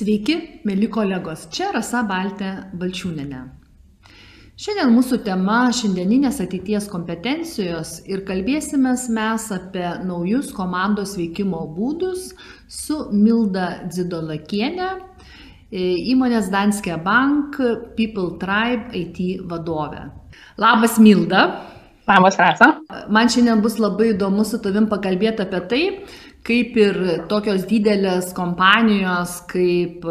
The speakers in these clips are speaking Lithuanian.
Sveiki, mėly kolegos, čia Rasa Baltė Balčiūnenė. Šiandien mūsų tema šiandieninės ateities kompetencijos ir kalbėsime mes apie naujus komandos veikimo būdus su Milda Dzidolakienė, įmonės Danske Bank People Tribe IT vadovė. Labas Milda. Labas Rasa. Man šiandien bus labai įdomu su tavim pakalbėti apie tai, kaip ir tokios didelės kompanijos kaip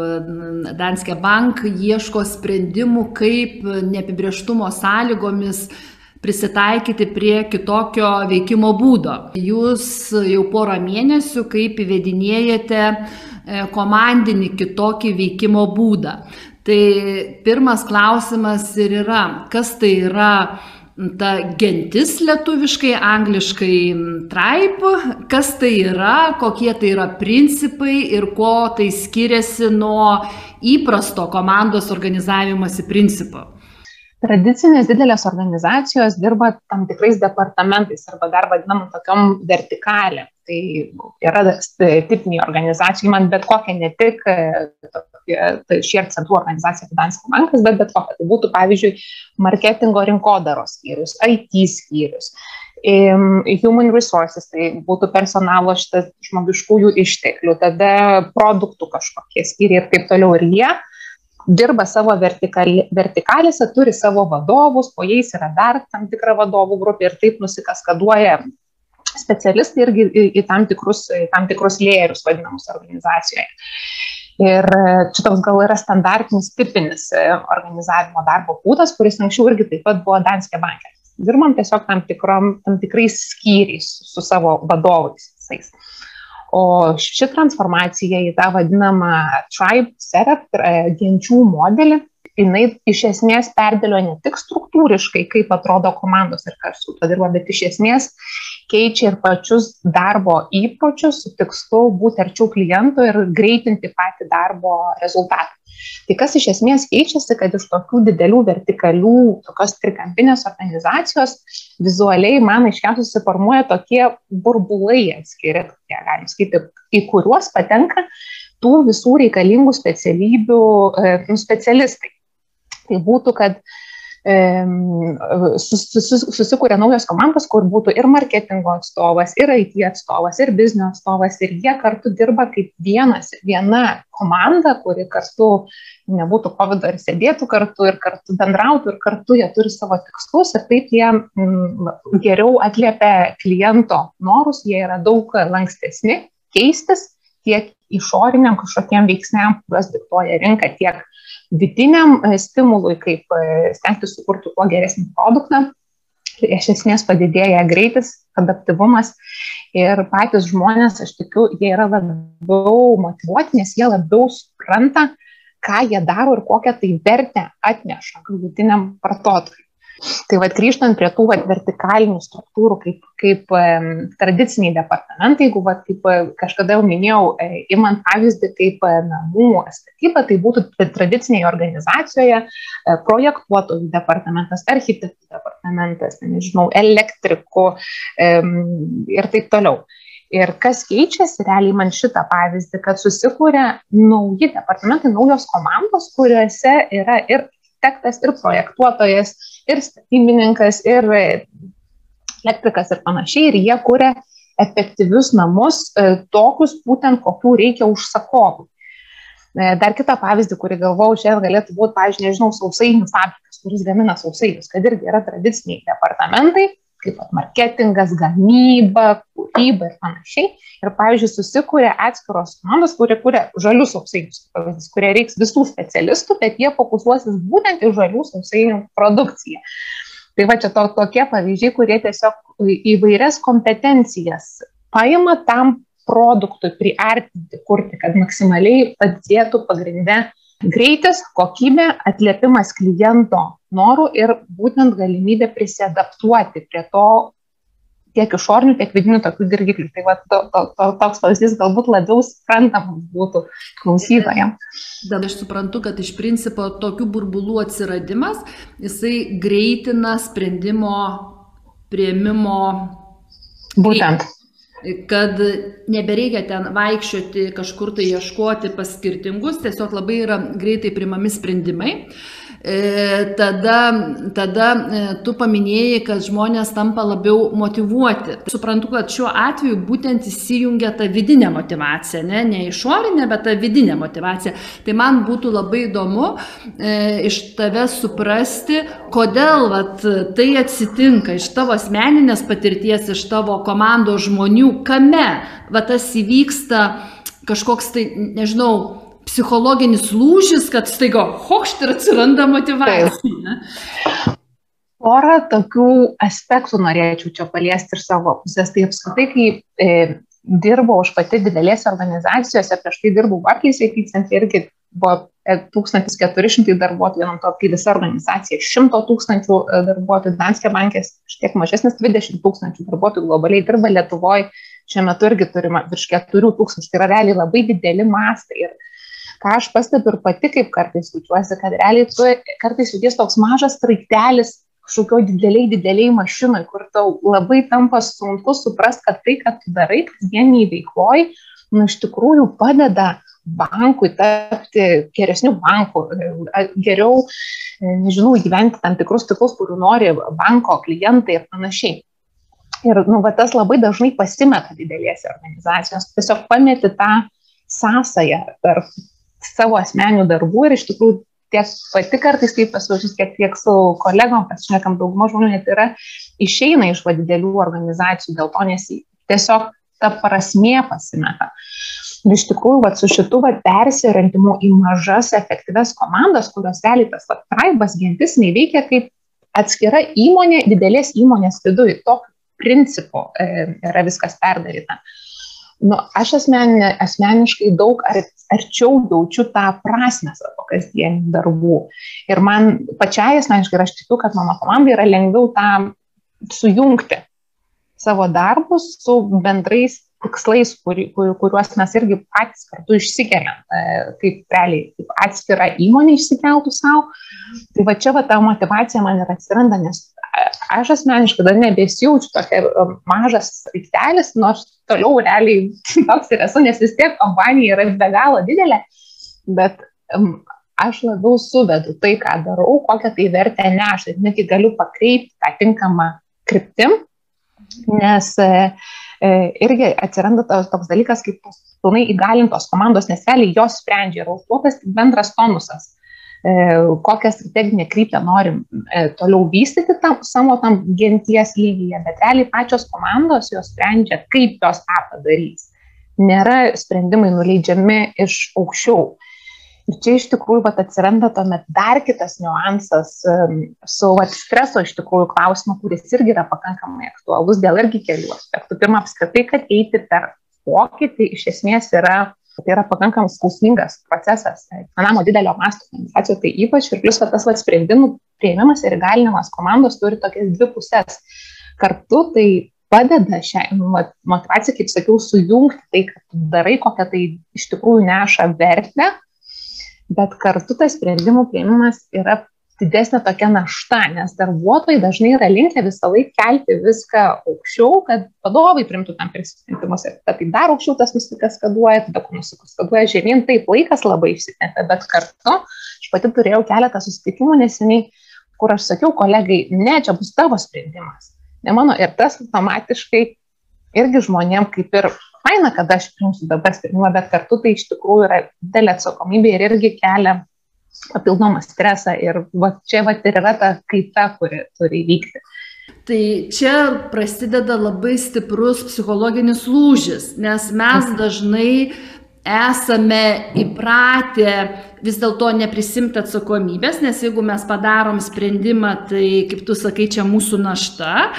Danske Bank ieško sprendimų, kaip neapibrieštumo sąlygomis prisitaikyti prie kitokio veikimo būdo. Jūs jau porą mėnesių kaip įvedinėjate komandinį kitokį veikimo būdą. Tai pirmas klausimas ir yra, kas tai yra ta gentis lietuviškai, angliškai tribe, kas tai yra, kokie tai yra principai ir ko tai skiriasi nuo įprasto komandos organizavimosi principo. Tradicinės didelės organizacijos dirba tam tikrais departamentais arba dar vadinamam tokiam vertikalė. Tai yra tipiniai organizacijai, man bet kokia ne tik tai shared centrų organizacija Danske bankas, bet bet kokia. Tai būtų, pavyzdžiui, marketingo rinkodaros skyrius, IT skyrius, human resources, tai būtų personalo šitas žmogiškųjų išteklių, tada produktų kažkokie skyriai ir taip toliau. Ir jie dirba savo vertikali, vertikalėse, turi savo vadovus, po jais yra dar tam tikra vadovų grupė ir taip nusikaskaduoja specialistai irgi į, į tam tikrus, į tam tikrus lėjerius vadinamus organizacijoje. Ir čia toks gal yra standartinis, tipinis organizavimo darbo būdas, kuris anksčiau irgi taip pat buvo Danske bankė. Dirbam tiesiog tam, tikrom, tam tikrais skyriais su savo vadovais visais. O ši transformacija į tą vadinamą tribe setup, genčių modelį, jinai iš esmės perdėlio ne tik struktūriškai, kaip atrodo komandos ir kas su to dirba, bet iš esmės keičia ir pačius darbo įpročius su tikslu būti arčiau kliento ir greitinti patį darbo rezultatą. Tai kas iš esmės keičiasi, kad iš tokių didelių vertikalių, tokios trikampinės organizacijos vizualiai man aiškiausiai susiformuoja tokie burbulai atskiri, tokie, galim sakyti, į kuriuos patenka tų visų reikalingų specialybių e, specialistai. Tai būtų, kad susikūrė naujos komandos, kur būtų ir marketingo atstovas, ir IT atstovas, ir biznio atstovas, ir jie kartu dirba kaip vienas, viena komanda, kuri kartu nebūtų COVID ir sėdėtų kartu ir kartu bendrautų ir kartu jie turi savo tikslus ir taip jie m, geriau atliepia kliento norus, jie yra daug lankstesni keistis tiek išoriniam kažkokiem veiksniam, kuriuos diktuoja rinka, tiek vidiniam stimului, kaip stengtis sukurti kuo geresnį produktą. Iš esmės padidėja greitis, adaptyvumas ir patys žmonės, aš tikiu, jie yra labiau motivuoti, nes jie labiau supranta, ką jie daro ir kokią tai vertę atneša galutiniam vartotojui. Tai vad grįžtant prie tų vat, vertikalinių struktūrų, kaip, kaip um, tradiciniai departamentai, jeigu vat, kaip kažkada jau minėjau, e, imant pavyzdį kaip e, namų statyba, tai būtų tradicinėje organizacijoje e, projektuotojų departamentas, architektų departamentas, nežinau, elektrikų um, ir taip toliau. Ir kas keičiasi, realiai man šitą pavyzdį, kad susikūrė nauji departamentai, naujos komandos, kuriuose yra ir architektas, ir projektuotojas, ir statybininkas, ir elektrikas ir panašiai. Ir jie kuria efektyvius namus, tokius būtent, kokių reikia užsakovų. Dar kitą pavyzdį, kurį galvojau, šiandien galėtų būti, pavyzdžiui, nežinau, sausainių fabrikas, kuris gamina sausainius, kad irgi yra tradiciniai departamentai, kaip marketingas, gamyba, kūryba ir panašiai. Ir, pavyzdžiui, susikūrė atskiros komandos, kurie kūrė žalius sausainius, kurie reiks visų specialistų, bet jie fokusuosis būtent į žalių sausainių produkciją. Tai va čia to, tokie pavyzdžiai, kurie tiesiog įvairias kompetencijas paima tam produktui priartinti, kurti, kad maksimaliai padėtų pagrindę greitis, kokybė, atliepimas kliento norų ir būtent galimybė prisiadaptuoti prie to tiek išorinių, tiek vidinių tokių dirgiklių. Tai va, to, to, to, toks pavyzdys galbūt labiau suprantamas būtų klausytojams. Bet aš suprantu, kad iš principo tokių burbulų atsiradimas, jisai greitina sprendimo prieimimo. Būtent. kad nebereikia ten vaikščioti, kažkur tai ieškoti pas skirtingus, tiesiog labai yra greitai primami sprendimai. E, tada, tada e, tu paminėjai, kad žmonės tampa labiau motivuoti. Suprantu, kad šiuo atveju būtent įsijungia ta vidinė motivacija, ne, ne išorinė, bet ta vidinė motivacija. Tai man būtų labai įdomu e, iš tave suprasti, kodėl vat, tai atsitinka iš tavo asmeninės patirties, iš tavo komandos žmonių, kame va, tas įvyksta kažkoks tai, nežinau, psichologinis lūžis, kad staiga hokšt ir atsiranda motivacija. Porą tokių aspektų norėčiau čia paliesti ir savo pusės. Tai apskritai, kai e, dirbau aš pati didelėse organizacijose, prieš tai dirbau Barclays IT centre irgi buvo 1400 e, darbuotojų, vienam to, kai visa organizacija 100 tūkstančių e, darbuotojų, Danske bankės šiek tiek mažesnis 20 tūkstančių darbuotojų globaliai dirba Lietuvoje, šiuo metu irgi turime virš 4 tūkstančių, tai yra realiai labai dideli mastai. Ir ką aš pastebiu ir pati kaip kartais jaučiuosi, kad realiai tu kartais jauties toks mažas straiktelis kažkokioj dideliai, dideliai mašinai, kur tau labai tampa sunku suprasti, kad tai, kad tu darai kasdieniai veikloj, nu iš tikrųjų padeda bankui tapti geresniu banku, geriau, nežinau, įgyventi tam tikrus tiklus, kurių nori banko klientai ir panašiai. Ir nu, va, tas labai dažnai pasimeta didelėse organizacijose, tiesiog pameti tą sąsają tarp savo asmeninių darbų ir iš tikrųjų tiek pati kartais taip pasivažius, kiek tiek su kolegom pasišnekam, dauguma žmonių net yra išeina iš va didelių organizacijų dėl to, nes tiesiog ta prasmė pasimeta. Ir iš tikrųjų, va, su šitu va, persiorientimu į mažas efektyves komandas, kurios realiai tas va, traibas gentis neveikia kaip atskira įmonė, didelės įmonės viduje. Tokiu principu e, yra viskas perdaryta. E, nu, aš asmeninė, asmeniškai daug ar, arčiau jaučiu tą prasme savo kasdienių darbų. Ir man pačiai asmeniškai, ir aš tikiu, kad mano komandai yra lengviau tą sujungti savo darbus su bendrais tikslais, kur, kur, kuriuos mes irgi patys kartu išsikeliam, e, kaip realiai, kaip atskira įmonė išsikeltų savo. Tai va čia va ta motivacija man ir atsiranda, nes aš asmeniškai dar nebesijaučiu tokia um, mažas sraigtelis, nors toliau realiai toks ir esu, nes vis tiek kompanija yra be galo didelė, bet aš labiau suvedu tai, ką darau, kokią tai vertę neša. Netgi galiu pakreipti tą tinkamą kryptim, nes e, e, irgi atsiranda toks dalykas kaip pilnai įgalintos komandos, nes realiai jos sprendžia ir užduotas bendras tonusas E, kokią strateginę kryptį norim e, toliau vystyti tam, savo tam genties lygyje, bet realiai pačios komandos jos sprendžia, kaip jos tą padarys. Nėra sprendimai nuleidžiami iš aukščiau. Ir čia iš tikrųjų vat, atsiranda tuomet dar kitas niuansas su vat, streso iš tikrųjų klausimu, kuris irgi yra pakankamai aktualus dėl irgi kelių aspektų. Pirma, apskritai, kad eiti per pokytį iš esmės yra Tai yra pakankamai skausmingas procesas. Manamo didelio masto organizacijos tai ypač ir plus tas va, sprendimų prieimimas ir įgalinimas komandos turi tokias dvi pusės. Kartu tai padeda šią motivaciją, kaip sakiau, sujungti tai, kad darai, kokią tai iš tikrųjų neša vertę, bet kartu tas sprendimų prieimimas yra didesnė tokia našta, nes darbuotojai dažnai yra linkę visą laiką kelti viską aukščiau, kad vadovai primtų tam prisprendimus ir tai dar aukščiau tas nusikaskaduoja, tada nusikaskaduoja žemyn, taip laikas labai išsitempia, bet kartu aš pati turėjau keletą susitikimų neseniai, kur aš sakiau kolegai, ne, čia bus tavo sprendimas, ne mano. Ir tas automatiškai irgi žmonėm kaip ir faina, kad aš priimsiu dabar sprendimą, bet kartu tai iš tikrųjų yra didelė atsakomybė ir irgi kelia papildomą stresą ir va, čia va, ir yra ta kaita, kuri turi įvykti. Tai čia prasideda labai stiprus psichologinis lūžis, nes mes dažnai esame įpratę vis dėlto neprisimti atsakomybės, nes jeigu mes padarom sprendimą, tai, kaip tu sakai, čia mūsų našta.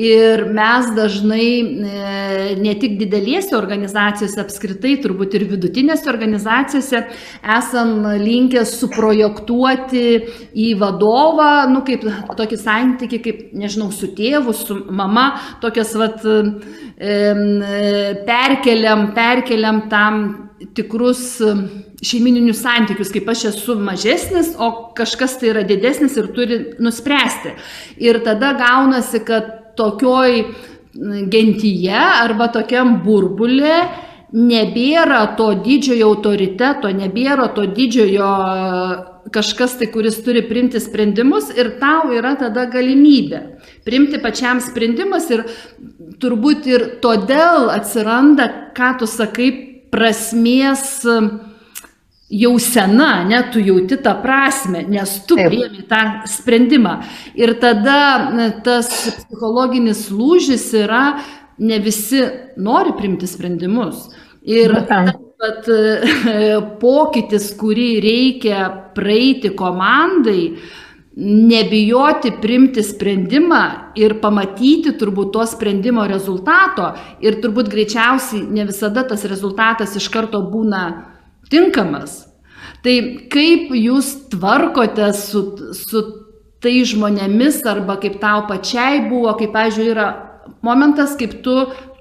Ir mes dažnai e, ne tik didelėse organizacijose, apskritai turbūt ir vidutinėse organizacijose esam linkę suprojektuoti į vadovą, nu, kaip tokį santyki, kaip, nežinau, su tėvu, su mama, tokias, vat, perkeliam, perkeliam tam tikrus šeimininius santykius, kaip aš esu mažesnis, o kažkas tai yra didesnis ir turi nuspręsti. Ir tada gaunasi, kad tokioj gentyje arba tokiam burbulė nebėra to didžiojo autoriteto, nebėra to didžiojo kažkas tai, kuris turi priimti sprendimus ir tau yra tada galimybė priimti pačiam sprendimus ir turbūt ir todėl atsiranda, ką tu sakai, prasmės jau sena, ne, tu jauti tą prasme, nes tu priemi tą sprendimą. Ir tada tas psichologinis lūžis yra, ne visi nori priimti sprendimus. Ir bet pokytis, kurį reikia praeiti komandai, nebijoti priimti sprendimą ir pamatyti turbūt to sprendimo rezultato ir turbūt greičiausiai ne visada tas rezultatas iš karto būna tinkamas. Tai kaip jūs tvarkote su, su tai žmonėmis arba kaip tau pačiai buvo, kaip, pavyzdžiui, yra momentas, kaip tu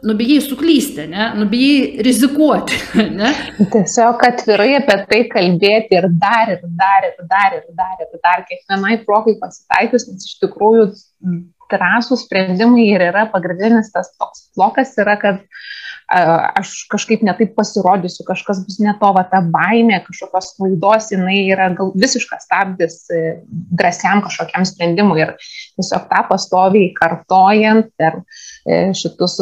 nubijai suklysti, ne? nubijai rizikuoti. Ne? Tiesiog atvirai apie tai kalbėti ir dar, ir dar, ir dar, ir dar, ir dar, kiekvienai progai pasitaikius, nes iš tikrųjų drąsų sprendimai ir yra pagrindinis tas toks blokas, yra, kad uh, aš kažkaip netaip pasirodysiu, kažkas bus ne to, va ta baimė, kažkokios klaidos, jinai yra gal visiškas stabdis e, drąsiam kažkokiam sprendimui ir tiesiog tą pastoviai kartojant per e, šitus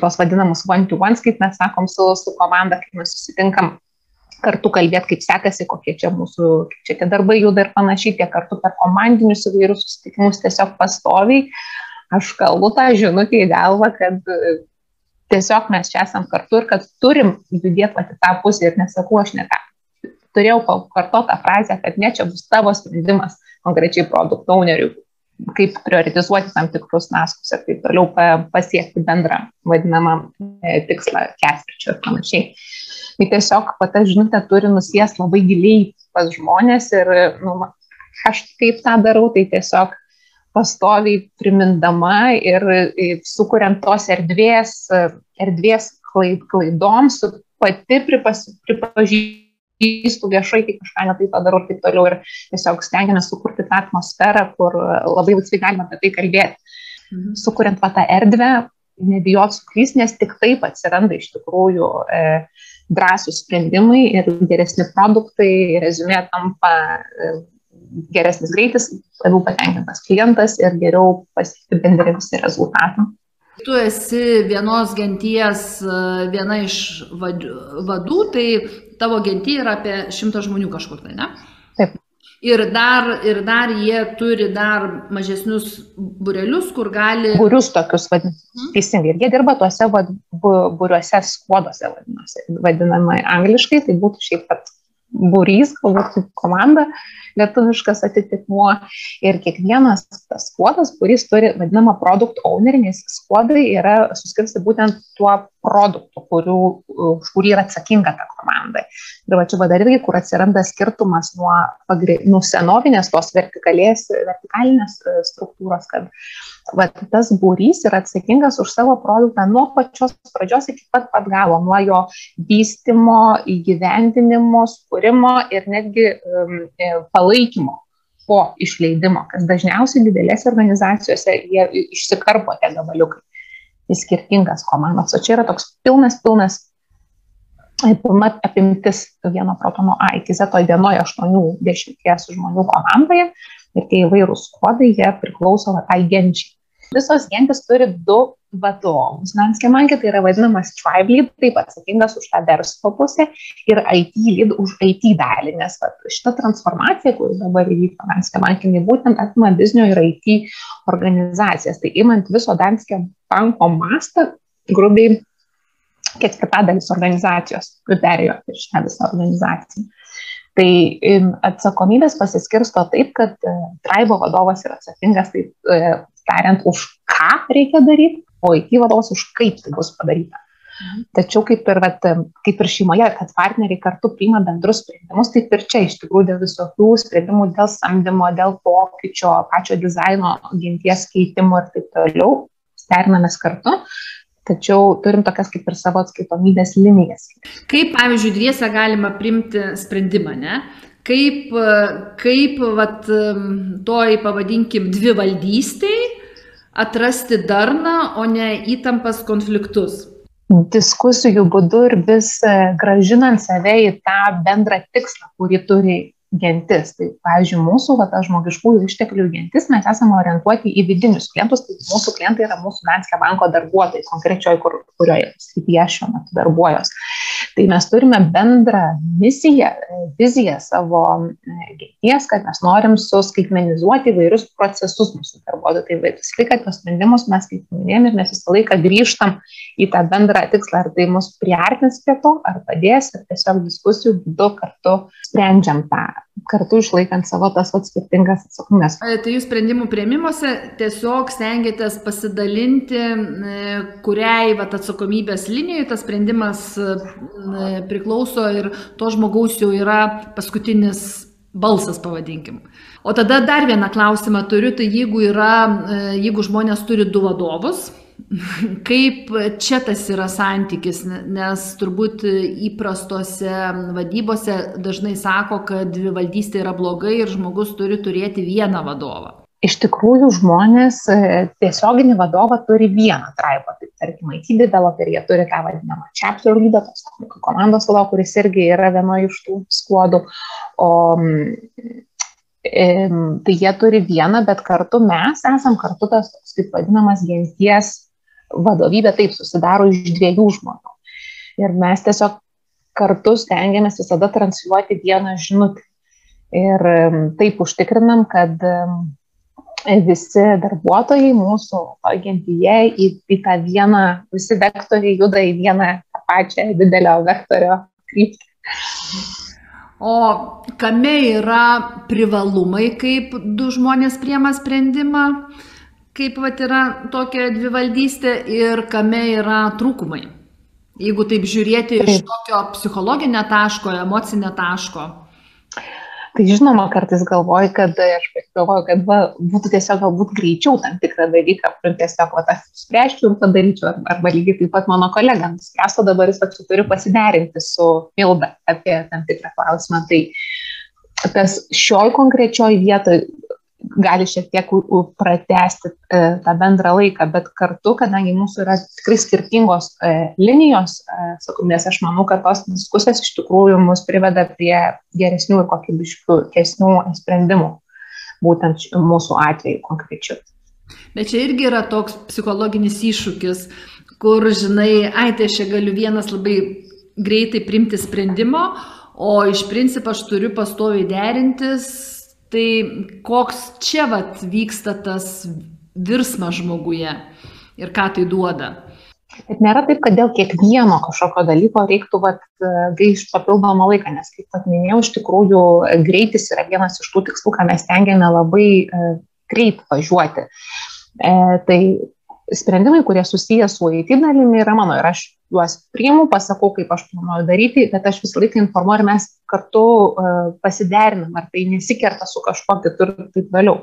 tuos vadinamus one-to-ones, kaip mes sakom su, su komanda, kaip mes susitinkam kartu kalbėti, kaip sekasi, kokie čia mūsų, kaip čia tie darbai juda ir panašiai, tiek kartu per komandinius įvairius susitikimus tiesiog pastoviai. Aš kalbu tą žinutę į galvą, kad tiesiog mes čia esam kartu ir kad turim judėti pati tą pusę ir nesakau aš ne tą. Turėjau pakartoti tą frazę, kad ne čia bus tavo sprendimas konkrečiai produkto owneriui, kaip prioritizuoti tam tikrus naskus ir taip toliau pasiekti bendrą vadinamą e, tikslą ketvirčio ir panašiai. Tai tiesiog pata žinutė turi nusės labai giliai pas žmonės ir nu, aš kaip tą darau, tai tiesiog pastoviai primindama ir sukuriant tos erdvės, erdvės klaidoms, pati pripažįstu viešai, kai kažką netai padarau ir taip toliau. Ir tiesiog stengiamės sukurti tą atmosferą, kur labai laisvai galima apie tai kalbėti. Mhm. Sukuriant tą erdvę, nebijot suklys, nes tik taip atsiranda iš tikrųjų e, drąsūs sprendimai ir geresni produktai, rezumė tampa e, geresnis greitis, labiau patenkintas klientas ir geriau pasiekti bendri visi rezultatai. Tu esi vienos genties viena iš vadų, tai tavo gentyje yra apie šimtą žmonių kažkur tai, ne? Taip. Ir dar, ir dar jie turi dar mažesnius burelius, kur gali. Būrius tokius vadinasi. Hmm. Teisingai. Ir jie dirba tuose būriuose skuodose, vadinamai angliškai, tai būtų šiaip pat būrys, galbūt komanda, lietuviškas atitikmuo. Ir kiekvienas tas skuodas, kuris turi vadinamą produkt ownerį, nes skuodai yra suskirsti būtent tuo produktu, kurių, už kurį yra atsakinga ta komanda. Ir va čia va dar irgi, kur atsiranda skirtumas nuo, nuo senovinės tos vertikalinės e, struktūros, kad vat, tas būrys yra atsakingas už savo produktą nuo pačios pradžios iki pat pat galo, nuo jo vystimo, įgyvendinimo, skūrimo ir netgi um, palaikymo po išleidimo, kas dažniausiai didelėse organizacijose jie išsikarpo tie gabaliukai į skirtingas komandas. O čia yra toks pilnas, pilnas pilna apimtis vieno protono A iki Z vienoje 80 žmonių komandoje ir tie įvairūs kodai, jie priklauso tai genčiai. Visos gentis turi du vadovus. Danske Mankė tai yra vadinamas tribe lead, taip atsakingas už tą verslo pusę ir IT lead už IT dalį, nes va, šita transformacija, kuri dabar įvyko Danske Mankė, būtent apima biznio ir IT organizacijas. Tai imant viso Danske banko mastą, grubiai ketvirtadalis organizacijos perėjo per šią visą organizaciją. Tai atsakomybės pasiskirsto taip, kad e, Traibo vadovas yra atsakingas, taip e, tariant, už ką reikia daryti, o IT vadovas už kaip tai bus padaryta. Mhm. Tačiau kaip ir, vat, kaip ir šeimoje, kad partneriai kartu priima bendrus sprendimus, taip ir čia iš tikrųjų dėl visokių sprendimų, dėl samdymo, dėl pokyčio, pačio dizaino, ginties keitimo ir taip toliau, sternamės kartu. Tačiau turim tokias kaip ir savo atskaitomybės linijas. Kaip, pavyzdžiui, dviese galima primti sprendimą, ne? Kaip, kaip vat, toj, pavadinkim, dvi valdystiai atrasti darną, o ne įtampas konfliktus? Diskusijų būdu ir vis e, gražinant save į tą bendrą tikslą, kurį turi gentis. Tai, pavyzdžiui, mūsų va, žmogiškųjų išteklių gentis, mes esame orientuoti į vidinius klientus, tai mūsų klientai yra mūsų Danske banko darbuotojai, konkrečioje, kur, kurioje srityje šiuo metu darbuojos. Tai mes turime bendrą misiją, viziją savo e, genties, kad mes norim suskaitmenizuoti įvairius procesus mūsų darbuotojų. Tai visą laiką tos sprendimus mes skaitmeninėm ir mes visą laiką grįžtam į tą bendrą tikslą, ar tai mus priartins prie to, ar padės, ar tiesiog diskusijų būdu kartu sprendžiam tą kartu išlaikant savo tas vat, skirtingas atsakomybės. Tai jūs sprendimų prieimimuose tiesiog stengiatės pasidalinti, kuriai vat, atsakomybės linijoje tas sprendimas priklauso ir to žmogaus jau yra paskutinis balsas, pavadinkim. O tada dar vieną klausimą turiu, tai jeigu, yra, jeigu žmonės turi du vadovus, Kaip čia tas yra santykis, nes turbūt įprastose vadybose dažnai sako, kad dvivaldystė yra blogai ir žmogus turi turėti vieną vadovą. Iš tikrųjų, žmonės e, tiesioginį vadovą turi vieną traipą. Tarkim, IT developer, jie turi tą vadinamą chapter leader, tos komandos vadovą, kuris irgi yra vieno iš tų skuodų. O tai jie turi vieną, bet kartu mes esam kartu tas, kaip vadinamas, genties vadovybė taip susidaro iš dviejų žmonių. Ir mes tiesiog kartu stengiamės visada transliuoti vieną žinutę. Ir taip užtikrinam, kad visi darbuotojai mūsų agentyje į, į tą vieną, visi vektoriai juda į vieną tą pačią didelio vektorio kryptį. O kame yra privalumai, kaip du žmonės priema sprendimą? kaip vat yra tokia dvivaldystė ir kame yra trūkumai. Jeigu taip žiūrėti iš tokio psichologinio taško, emocinio taško. Tai žinoma, kartais galvoju, kad aš galvoju, kad va, būtų tiesiog galbūt greičiau tam tikrą dalyką, tiesiog va, aš spręščiau ir padaryčiau, arba, arba lygiai taip pat mano kolega nuspręstų dabar jis pats turi pasiderinti su Milda apie tam tikrą klausimą. Tai tas šioj konkrečioj vietoj gali šiek tiek pratesti e, tą bendrą laiką, bet kartu, kadangi mūsų yra tikrai skirtingos e, linijos, e, nes aš manau, kad tos diskusijos iš tikrųjų mus priveda prie geresnių ir kokybiškesnių sprendimų, būtent mūsų atveju konkrečiu. Bet čia irgi yra toks psichologinis iššūkis, kur, žinai, ai, tai aš čia galiu vienas labai greitai primti sprendimo, o iš principo aš turiu pastoviai derintis Tai koks čia vat vyksta tas virsmas žmoguje ir ką tai duoda? Bet nėra taip, kad dėl kiekvieno kažkokio dalyko reiktų vat, gaišti papildomą laiką, nes, kaip pat minėjau, iš tikrųjų greitis yra vienas iš tų tikslų, ką mes tengiame labai e, greit važiuoti. E, tai sprendimai, kurie susiję su IT dalimi, yra mano ir aš juos priimu, pasakau, kaip aš planuoju daryti, bet aš visą laiką informuoju ir mes kartu uh, pasiderinam, ar tai nesikerta su kažkuo kitur ir taip toliau.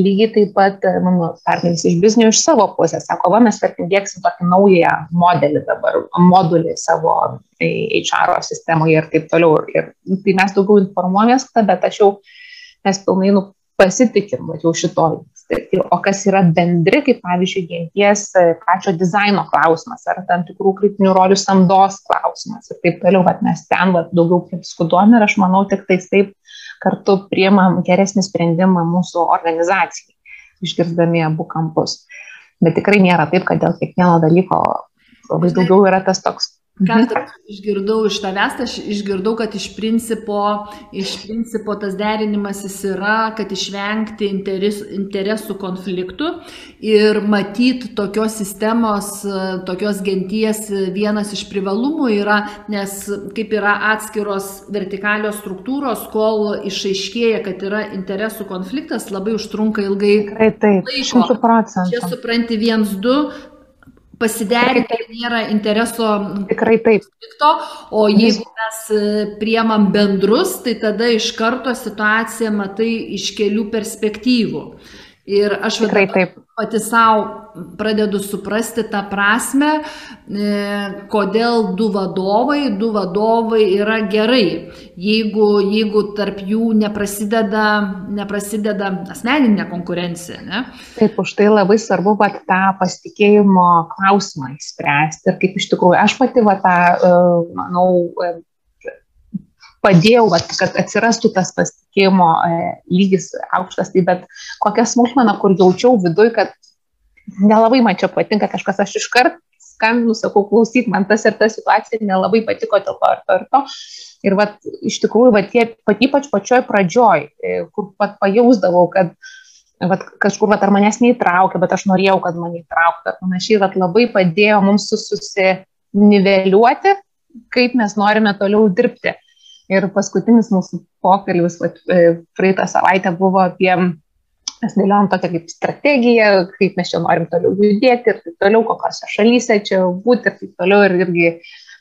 Lygiai taip pat uh, mano partneris iš biznio iš savo pusės sako, va, mes tarkim dėksim tokį naują modelį dabar, modulį savo HR sistemoje ir taip toliau. Ir tai mes daugiau informuojamės, bet aš jau mes pilnai nu, pasitikim, va, jau šitoj Tai o kas yra bendri, kaip pavyzdžiui, genties e, pačio dizaino klausimas ar tam tikrų kritinių rolių samdos klausimas ir taip toliau, bet mes ten vat, daugiau diskutuojam ir aš manau tik tais taip kartu priemam geresnį sprendimą mūsų organizacijai, išgirdami abu kampus. Bet tikrai nėra taip, kad dėl kiekvieno dalyko labai daugiau yra tas toks Ką mhm. išgirdau iš tavęs, aš išgirdau, kad iš principo, iš principo tas derinimasis yra, kad išvengti interes, interesų konfliktų ir matyti tokios sistemos, tokios genties vienas iš privalumų yra, nes kaip yra atskiros vertikalios struktūros, kol išaiškėja, kad yra interesų konfliktas, labai užtrunka ilgai. Tikrai taip, šimtų procentų. Čia supranti viens, du, pasiderinti nėra intereso tikrai taip. Pikto, o jeigu mes e, priemam bendrus, tai tada iš karto situaciją matai iš kelių perspektyvų. Ir aš tikrai taip. pati savo pradedu suprasti tą prasme, e, kodėl du vadovai, du vadovai yra gerai, jeigu, jeigu tarp jų neprasideda, neprasideda asmeninė konkurencija. Ne? Taip, už tai labai svarbu pat tą pasitikėjimo klausimą įspręsti. Ir kaip iš tikrųjų, aš pati va tą, e, manau, padėjau, vat, kad atsirastų tas pasitikėjimo e, lygis aukštas, tai bet kokia smulkmena, kur jaučiau viduj, kad nelabai man čia patinka kažkas, aš iškart skambinu, sakau, klausyk, man tas ir ta situacija nelabai patiko dėl to ir to ir to. Ir vat, iš tikrųjų, vat, tie, pat, ypač pačioj pradžioj, e, kur pat pajausdavau, kad vat, kažkur vat, ar manęs neįtraukė, bet aš norėjau, kad mane įtrauktų. Ir panašiai, vat, labai padėjo mums susiniveliuoti, kaip mes norime toliau dirbti. Ir paskutinis mūsų pokalbis e, praeitą savaitę buvo apie, mes dėliojom tokią kaip strategiją, kaip mes čia norim toliau judėti ir taip toliau, kokiose šalyse čia būti ir taip toliau. Ir irgi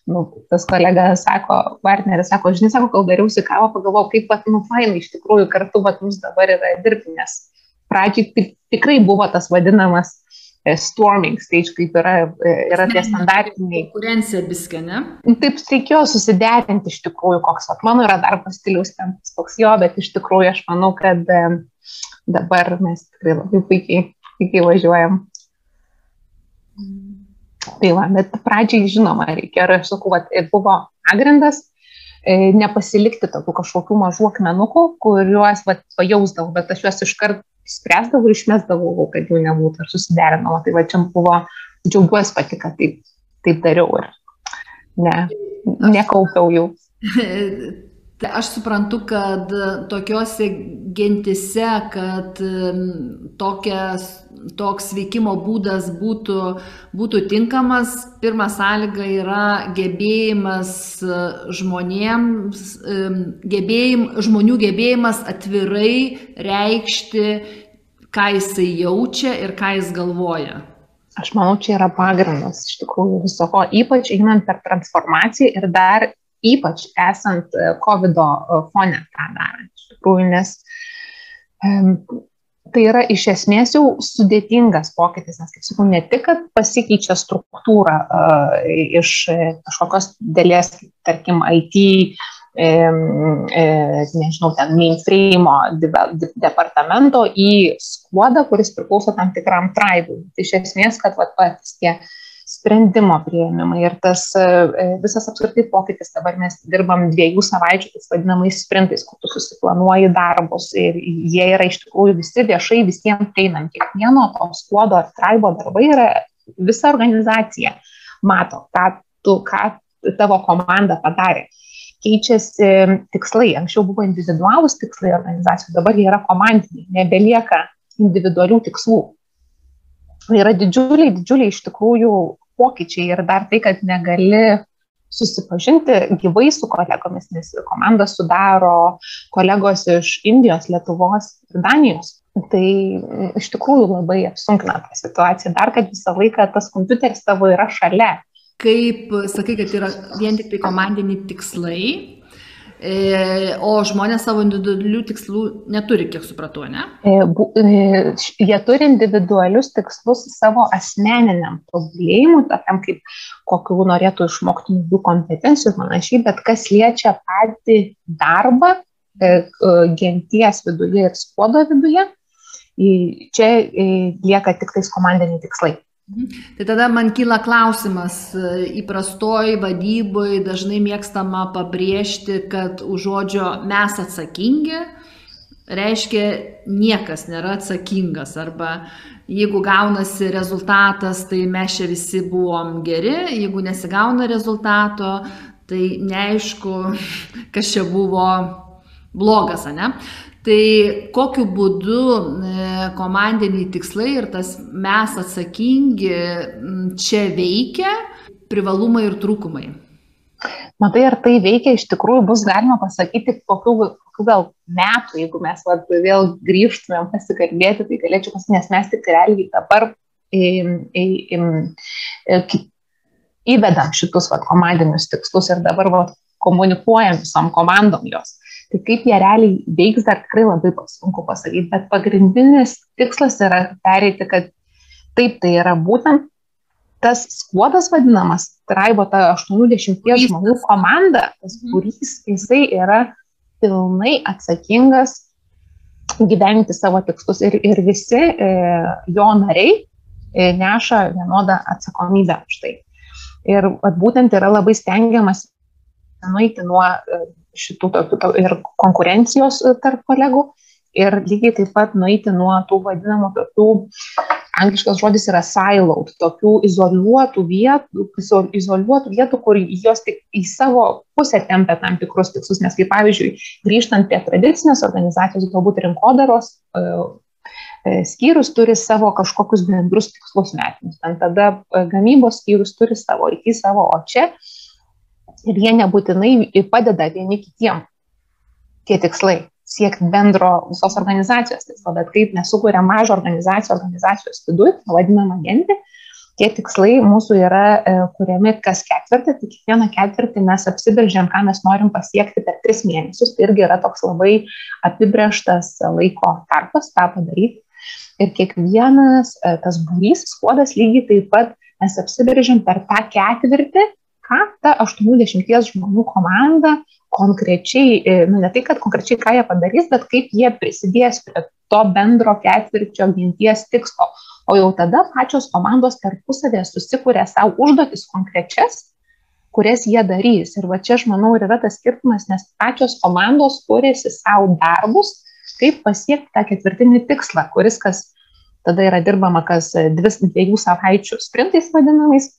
nu, tas kolega sako, partneris sako, žinai, sako, kol dariausi kavą, pagalvojau, kaip pat, nu, fainai iš tikrųjų kartu, bet mums dabar yra dirbti, nes pradžiai tikrai buvo tas vadinamas storming stage, kaip yra, e, yra tie standartiniai. Konkurencija biskė, ne? Taip, reikėjo susiderinti iš tikrųjų, koks at, mano yra darbo stilius, ten toks jo, bet iš tikrųjų aš manau, kad e, dabar mes tikrai labai puikiai, puikiai važiuojam. Tai va, bet pradžiai žinoma, reikia, ir aš sakau, buvo pagrindas nepasilikti tokių kažkokių mažų akmenukų, kuriuos va, pajausdavau, bet aš juos iškart spręsdavau ir išmesdavau, kad jų nebūtų, ar susiderinama. Tai va čia buvo, džiaugiuosi pati, kad taip, taip dariau ir ne, nekaupiau jų. Tai aš suprantu, kad tokiuose gentise, kad tokias, toks veikimo būdas būtų, būtų tinkamas, pirma sąlyga yra gebėjimas žmonėms, gebėjim, žmonių gebėjimas atvirai reikšti, ką jisai jaučia ir ką jis galvoja. Aš manau, čia yra pagrindas iš tikrųjų viso ko, ypač einant per transformaciją ir dar ypač esant e, COVID e, fone tą darant, iš tikrųjų, nes tai yra iš esmės jau sudėtingas pokytis, nes, kaip sakau, ne tik, kad pasikeičia struktūra uh, iš kažkokios dėlės, tarkim, IT, e, e, nežinau, ten mainframe departamento į skuodą, kuris priklauso tam tikram traibui. Tai iš esmės, kad vat, patys tie sprendimo prieimimai ir tas e, e, visas apskritai pokytis, dabar mes dirbam dviejų savaičių, tais vadinamais sprintais, kur tu susiplanuoji darbus ir jie yra iš tikrųjų visi viešai visiems prieinami. Kiekvieno to skuodo ar traibo darbai yra visa organizacija mato, ką, tu, ką tavo komanda padarė. Keičiasi tikslai, anksčiau buvo individualūs tikslai organizacijų, dabar jie yra komandiniai, nebelieka individualių tikslų yra didžiuliai, didžiuliai iš tikrųjų pokyčiai ir dar tai, kad negali susipažinti gyvai su kolegomis, nes komandą sudaro kolegos iš Indijos, Lietuvos ir Danijos. Tai iš tikrųjų labai apsunkina tą situaciją. Dar, kad visą laiką tas kompiuteris tavo yra šalia. Kaip sakai, kad yra vien tik tai komandiniai tikslai, o žmonės savo individualių tikslų neturi, kiek supratau, ne? E, e, jie turi individualius tikslus savo asmeniniam tobulėjimui, tokiam kaip kokiu norėtų išmokti naujų kompetencijų ir panašiai, bet kas liečia patį darbą genties viduje ir skuodo viduje, čia lieka tik tais komandiniai tikslai. Mhm. Tai tada man kyla klausimas, įprastoj vadyboje dažnai mėgstama pabrėžti, kad už žodžio mes atsakingi reiškia niekas nėra atsakingas arba jeigu gaunasi rezultatas, tai mes čia visi buvom geri, jeigu nesigauna rezultato, tai neaišku, kas čia buvo blogas, ne? Tai kokiu būdu e, komandiniai tikslai ir tas mes atsakingi čia veikia, privalumai ir trūkumai? Matai, ar tai veikia, iš tikrųjų bus galima pasakyti, kokiu, kokiu gal metų, jeigu mes vat, vėl grįžtumėm pasikalbėti, tai galėčiau pasakyti, nes mes tik realiai dabar į, į, į, įvedam šitus vat, komandinius tikslus ir dabar vat, komunikuojam visom komandom jos. Tai kaip jie realiai veiks, dar tikrai labai sunku pasakyti, bet pagrindinis tikslas yra pereiti, kad Taip, tai yra būtent tas skuodas vadinamas, traibo ta 80 žmonių komanda, tas Mhm. būrys, jisai yra pilnai atsakingas gyventi savo tikslus ir, ir visi e, jo nariai e, neša vienodą atsakomybę už tai. Ir vat, būtent yra labai stengiamas nueiti nuo e, šitų ir konkurencijos e, tarp kolegų. Ir lygiai taip pat nueiti nuo tų vadinamų tokių, angliškas žodis yra siloed, tokių izoliuotų vietų, izo- izoliuotų vietų, kur jos tik į savo pusę tempia tam tikrus tikslus, nes kaip pavyzdžiui, grįžtant prie tradicinės organizacijos, galbūt rinkodaros e, e, skyrius turi savo kažkokius bendrus tikslus metinius, ten tada gamybos skyrius turi savo, iki savo, o čia ir jie nebūtinai padeda vieni kitiem. Tie tikslai. Siekti bendro visos organizacijos tikslo, bet kaip mes sukūrėm mažą organizaciją organizacijos viduje, vadinamą gentį, tie tikslai mūsų yra e, kuriami kas ketvirtį, tai kiekvieną ketvirtį mes apsibrėžiam, ką mes norim pasiekti per tris mėnesius, tai irgi yra toks labai apibrieštas laiko tarpas tą padaryti. Ir kiekvienas e, tas būrys, skuodas lygiai taip pat mes apsibrėžiam per tą ketvirtį, ką ta 80 žmonių komanda konkrečiai, e, nu ne tai, kad konkrečiai ką jie padarys, bet kaip jie prisidės prie to bendro ketvirčio ginties tikslo. O jau tada pačios komandos tarpusavėje susikūrė savo užduotis konkrečias, kurias jie darys. Ir va čia aš manau yra tas skirtumas, nes pačios komandos kūrėsi savo darbus, kaip pasiekti tą ketvirtinį tikslą, kuris kas tada yra dirbama kas dvi, dviejų savaičių sprintais vadinamais,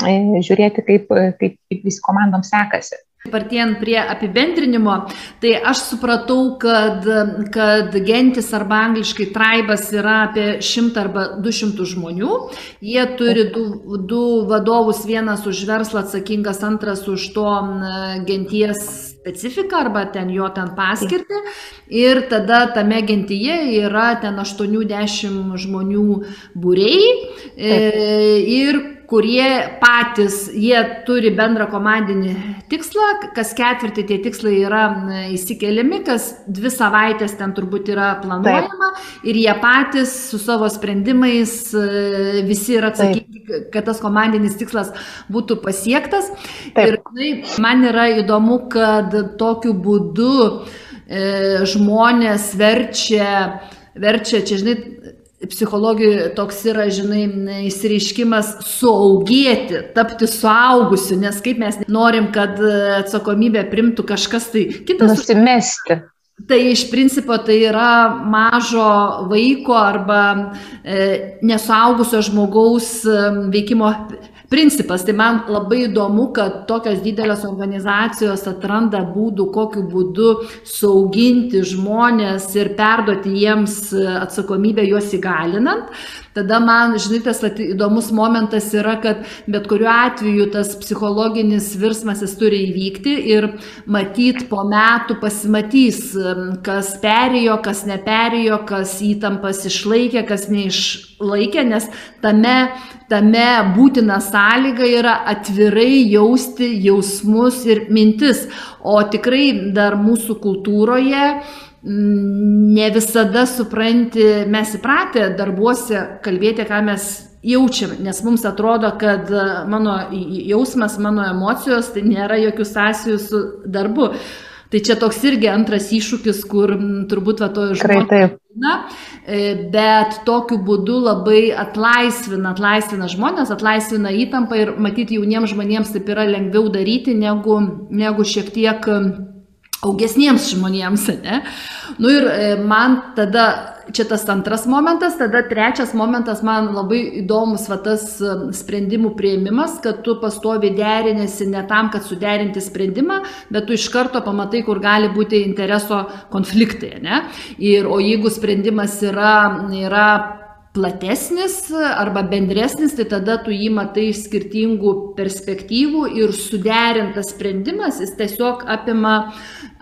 žiūrėti, kaip, kaip, kaip vis komandom sekasi. Partijant prie apibendrinimo, tai aš supratau, kad, kad gentis arba angliškai traibas yra apie 100 arba 200 žmonių. Jie turi du, du vadovus, vienas už verslą atsakingas, antras už to genties specifiką arba ten jo ten paskirtį. Ir tada tame gentyje yra ten 80 žmonių būrei. E, ir kurie patys, jie turi bendrą komandinį tikslą, kas ketvirtį tie tikslai yra įsikeliami, kas dvi savaitės ten turbūt yra planuojama Taip. ir jie patys su savo sprendimais visi yra atsakingi, Taip. kad tas komandinis tikslas būtų pasiektas. Taip. Ir tai, man yra įdomu, kad tokiu būdu e, žmonės verčia, verčia, čia žinai, psichologijoje toks yra, žinai, įsireiškimas suaugėti, tapti suaugusiu, nes kaip mes norim, kad atsakomybę primtų kažkas tai kitas. Nusimesti. Tai iš principo tai yra mažo vaiko arba e, nesuaugusio žmogaus veikimo principas. Tai man labai įdomu, kad tokios didelės organizacijos atranda būdų, kokiu būdu sauginti žmonės ir perduoti jiems atsakomybę juos įgalinant. Tada man, žinai, tas įdomus momentas yra, kad bet kuriuo atveju tas psichologinis virsmas jis turi įvykti ir matyt po metų pasimatys, kas perėjo, kas neperėjo, kas įtampas išlaikė, kas neišlaikė, nes tame, tame būtina sąlyga yra atvirai jausti jausmus ir mintis. O tikrai dar mūsų kultūroje ne visada supranti, mes įpratę darbuose kalbėti, ką mes jaučiam, nes mums atrodo, kad mano jausmas, mano emocijos tai nėra jokių sąsijų su darbu. Tai čia toks irgi antras iššūkis, kur turbūt va to žmonės. Bet tokiu būdu labai atlaisvina, atlaisvina žmonės, atlaisvina įtampą ir matyti jauniems žmonėms taip yra lengviau daryti negu, negu šiek tiek augesniems žmonėms, ne? Nu ir man tada, čia tas antras momentas, tada trečias momentas, man labai įdomus va tas sprendimų prieimimas, kad tu pastovi derinėsi ne tam, kad suderinti sprendimą, bet tu iš karto pamatai, kur gali būti intereso konfliktai, ne? Ir, o jeigu sprendimas yra, yra platesnis arba bendresnis, tai tada tu jį matai iš skirtingų perspektyvų ir suderintas sprendimas, jis tiesiog apima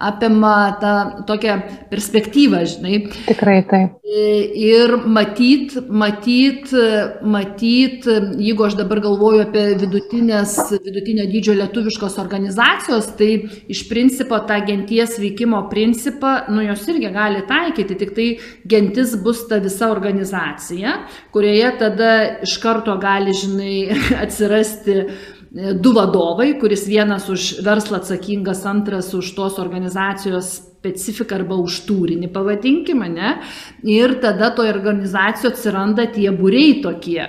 apima tą tokią perspektyvą, žinai. Tikrai taip. Ir matyt, matyt, matyt, jeigu aš dabar galvoju apie vidutinės, vidutinio dydžio lietuviškos organizacijos, tai iš principo tą genties veikimo principą, nu jos irgi gali taikyti, tik tai gentis bus ta visa organizacija, kurioje tada iš karto gali, žinai, atsirasti E, du vadovai, kuris vienas už verslą atsakingas, antras už tos organizacijos specifiką arba už turinį, pavadinkime, ne? Ir tada toje organizacijoje atsiranda tie būriai tokie.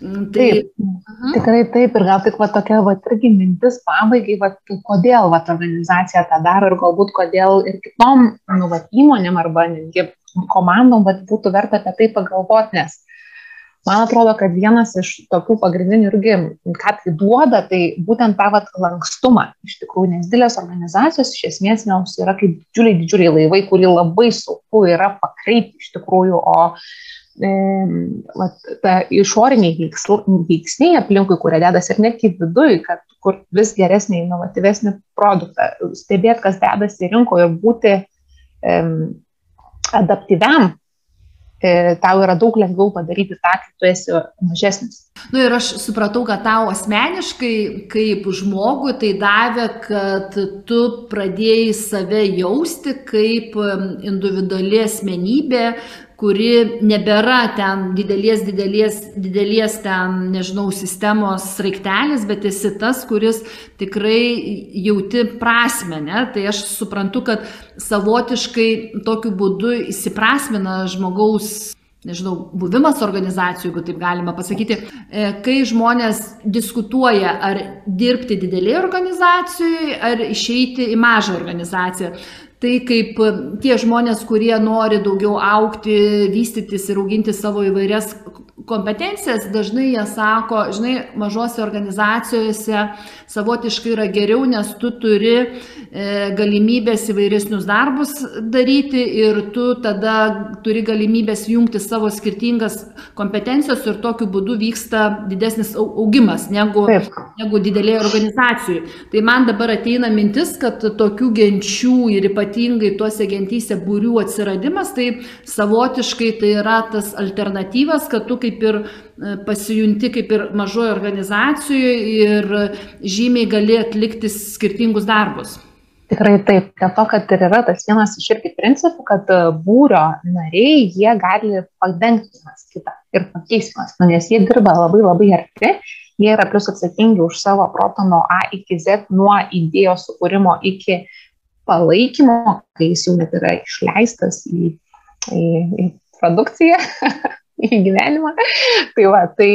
Mm, tai, taip, aha. tikrai taip ir gal tik va tokia va irgi mintis pabaigai, va, kodėl va organizacija tą daro ir galbūt kodėl ir kitom nu, va, įmonėm arba netgi komandom va, būtų verta apie tai pagalvoti, nes Man atrodo, kad vienas iš tokių pagrindinių irgi, ką tai duoda, tai būtent tą vat, lankstumą. Iš tikrųjų, nes didelės organizacijos iš esmės jos yra kaip didžiuliai, didžiuliai laivai, kurį labai sunku yra pakreipti iš tikrųjų, o e, vat, ta išoriniai veiksniai aplinkui, kurie dedasi ir netgi viduje, kad kur vis geresnį, inovatyvesnį produktą, stebėti, kas dedasi rinkoje ir būti e, adaptyviam E, tau yra daug lengviau padaryti tą, kai tu esi mažesnis. Na nu, ir aš supratau, kad tau asmeniškai, kaip žmogui, tai davė, kad tu pradėjai save jausti kaip individuali asmenybė, kuri nebėra ten didelės, didelės, didelės ten, nežinau, sistemos raiktelis, bet esi tas, kuris tikrai jauti prasme, ne? Tai aš suprantu, kad savotiškai tokiu būdu įsiprasmina žmogaus nežinau, buvimas organizacijų, jeigu taip galima pasakyti, e, kai žmonės diskutuoja, ar dirbti didelėje organizacijoje, ar išeiti į mažą organizaciją tai kaip e, tie žmonės, kurie nori daugiau aukti, vystytis ir auginti savo įvairias kompetencijas, dažnai jie sako, žinai, mažose organizacijose savotiškai yra geriau, nes tu turi e, galimybės įvairesnius darbus daryti ir tu tada turi galimybės jungti savo skirtingas kompetencijos ir tokiu būdu vyksta didesnis augimas negu, Taip. negu didelėje organizacijoje. Tai man dabar ateina mintis, kad tokių genčių ir ypatingai ypatingai tuose gentyse būrių atsiradimas, tai savotiškai tai yra tas alternatyvas, kad tu kaip ir e, pasijunti kaip ir mažoje organizacijoje ir žymiai gali atlikti skirtingus darbus. Tikrai taip, dėl to, kad ir yra tas vienas iš irgi principų, kad e, būrio nariai, jie gali padengti vienas kitą ir pakeisti vienas, nu, nes jie dirba labai labai arti, jie yra plus atsakingi už savo proto nuo A iki Z, nuo idėjos sukūrimo iki palaikymo, kai jis jau net yra išleistas į, į, į produkciją, į gyvenimą. Tai, va, tai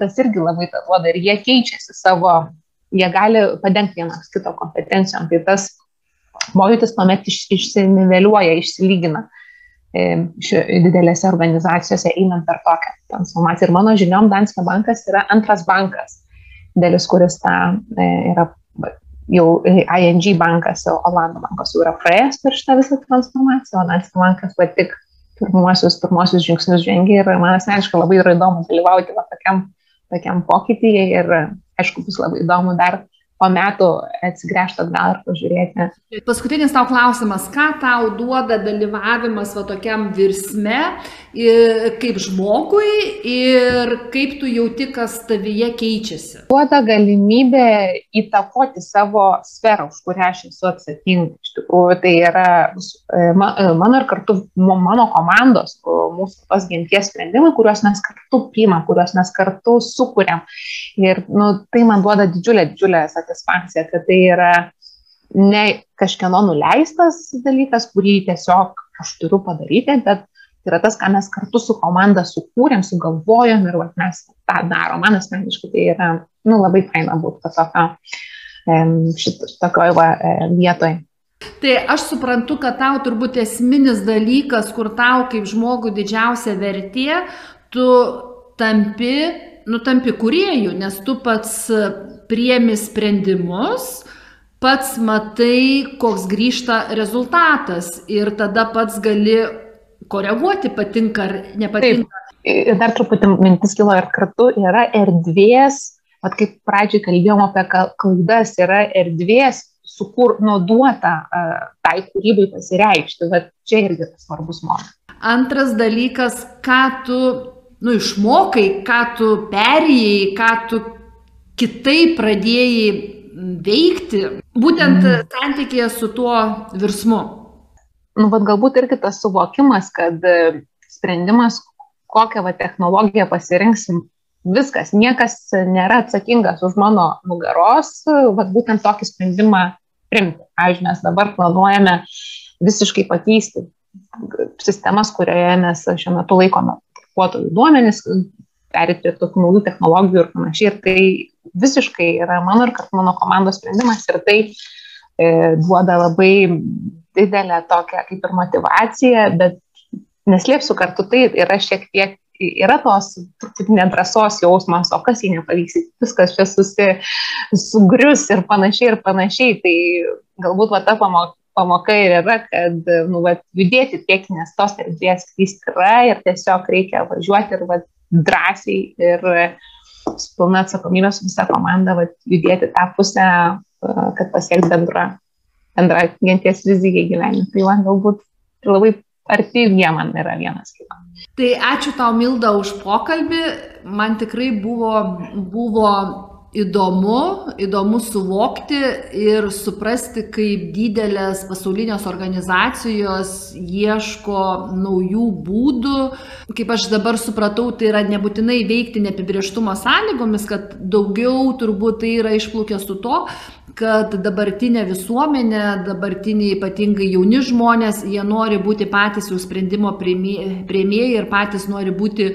tas irgi labai tą duoda ir jie keičiasi savo, jie gali padengti vienas kito kompetencijom. Tai tas pojūtis tuomet iš, išsiniveliuoja, išsilygina e, didelėse organizacijose einant per tokią transformaciją. Ir mano žiniom Danske bankas yra antras bankas, dėlis, kuris tą e, yra jau ING bankas, Olandų bankas jau yra praėjęs per šitą visą transformaciją, o Danske bankas va tik pirmuosius, pirmuosius žingsnius žengia ir man asmeniškai labai yra įdomu dalyvauti va, tokiam, tokiam pokytyje ir aišku bus labai įdomu dar po metų atsigręžti atgal ir pažiūrėti. Paskutinis tau klausimas, ką tau duoda dalyvavimas va tokiam virsme kaip žmogui ir kaip tu jauti, kas tavyje keičiasi? Duoda galimybę įtakoti savo sferą, už kurią aš esu atsakinga. Iš tikrųjų, tai yra e, e, mano ir kartu mano komandos, mūsų tos genties sprendimai, kuriuos mes kartu priimam, kuriuos mes kartu sukūrėm. Ir nu, tai man duoda didžiulę, didžiulę satisfakciją satisfakcija, kad tai yra ne kažkieno nuleistas dalykas, kurį tiesiog aš turiu padaryti, bet tai yra tas, ką mes kartu su komanda sukūrėm, sugalvojom ir vat, mes tą darom. Man asmeniškai tai yra nu, labai faina būti tokio, šitokioj vietoj. Tai aš suprantu, kad tau turbūt esminis dalykas, kur tau kaip žmogui didžiausia vertė, tu tampi, nu tampi kuriejų, nes tu pats priemi sprendimus, pats matai, koks grįžta rezultatas ir tada pats gali koreguoti, patinka ar nepatinka. Taip. Ir dar truputį mintis kilo ir kartu yra erdvės, at kaip pradžiai kalbėjom apie klaidas, yra erdvės sukur nuduota tą tai kūrybai pasireikšti. Bet čia irgi svarbus momentas. Antras dalykas, ką tu nu, išmokai, ką tu perėjai, ką tu kitaip pradėjai veikti, būtent mm. santykėje su tuo virsmu. Nu, bet galbūt irgi tas suvokimas, kad e, sprendimas, kokią va, technologiją pasirinksim, viskas, niekas nėra atsakingas už mano nugaros, va, būtent tokį sprendimą primti. Pavyzdžiui, mes dabar planuojame visiškai pakeisti sistemas, kurioje mes šiuo metu laikome darbuotojų duomenis, perėti prie tokių naujų technologijų ir panašiai. Ir tai visiškai yra mano ir kartu mano komandos sprendimas ir tai e, duoda labai didelę tokią kaip ir motivaciją, bet neslėpsiu kartu tai yra šiek tiek yra tos truputį nedrasos jausmas, o kas jei nepavyks, viskas čia susi, sugrius ir panašiai ir panašiai. Tai galbūt va ta pamoka, pamoka ir yra, kad nu, va, judėti prieki, nes tos erdvės vis yra ir tiesiog reikia važiuoti ir va, drąsiai ir su pilna atsakomybė su visa komanda va, judėti tą pusę, kad pasiekti bendrą, bendrą genties viziją gyvenimą. Tai man galbūt labai arti jie man yra vienas kito. Tai ačiū tau, Milda, už pokalbį. Man tikrai buvo, buvo įdomu, įdomu suvokti ir suprasti, kaip didelės pasaulinės organizacijos ieško naujų būdų. Kaip aš dabar supratau, tai yra nebūtinai veikti neapibrieštumo sąlygomis, kad daugiau turbūt tai yra išplūkė su to, kad dabartinė visuomenė, dabartiniai ypatingai jauni žmonės, jie nori būti patys jų sprendimo prieimėjai ir patys nori būti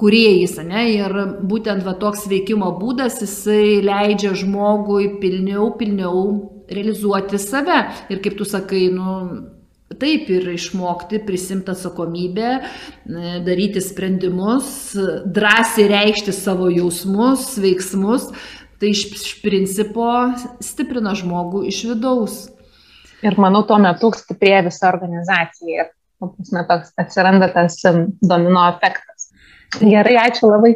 kuriejais, ne? Ir būtent va toks veikimo būdas, jisai leidžia žmogui pilniau, pilniau realizuoti save. Ir kaip tu sakai, nu, taip ir išmokti prisimti atsakomybę, daryti sprendimus, drąsiai reikšti savo jausmus, veiksmus, tai iš, iš principo stiprina žmogų iš vidaus. Ir manau, tuo metu stiprėja visa organizacija ir toks atsiranda tas domino efektas. Gerai, ačiū labai.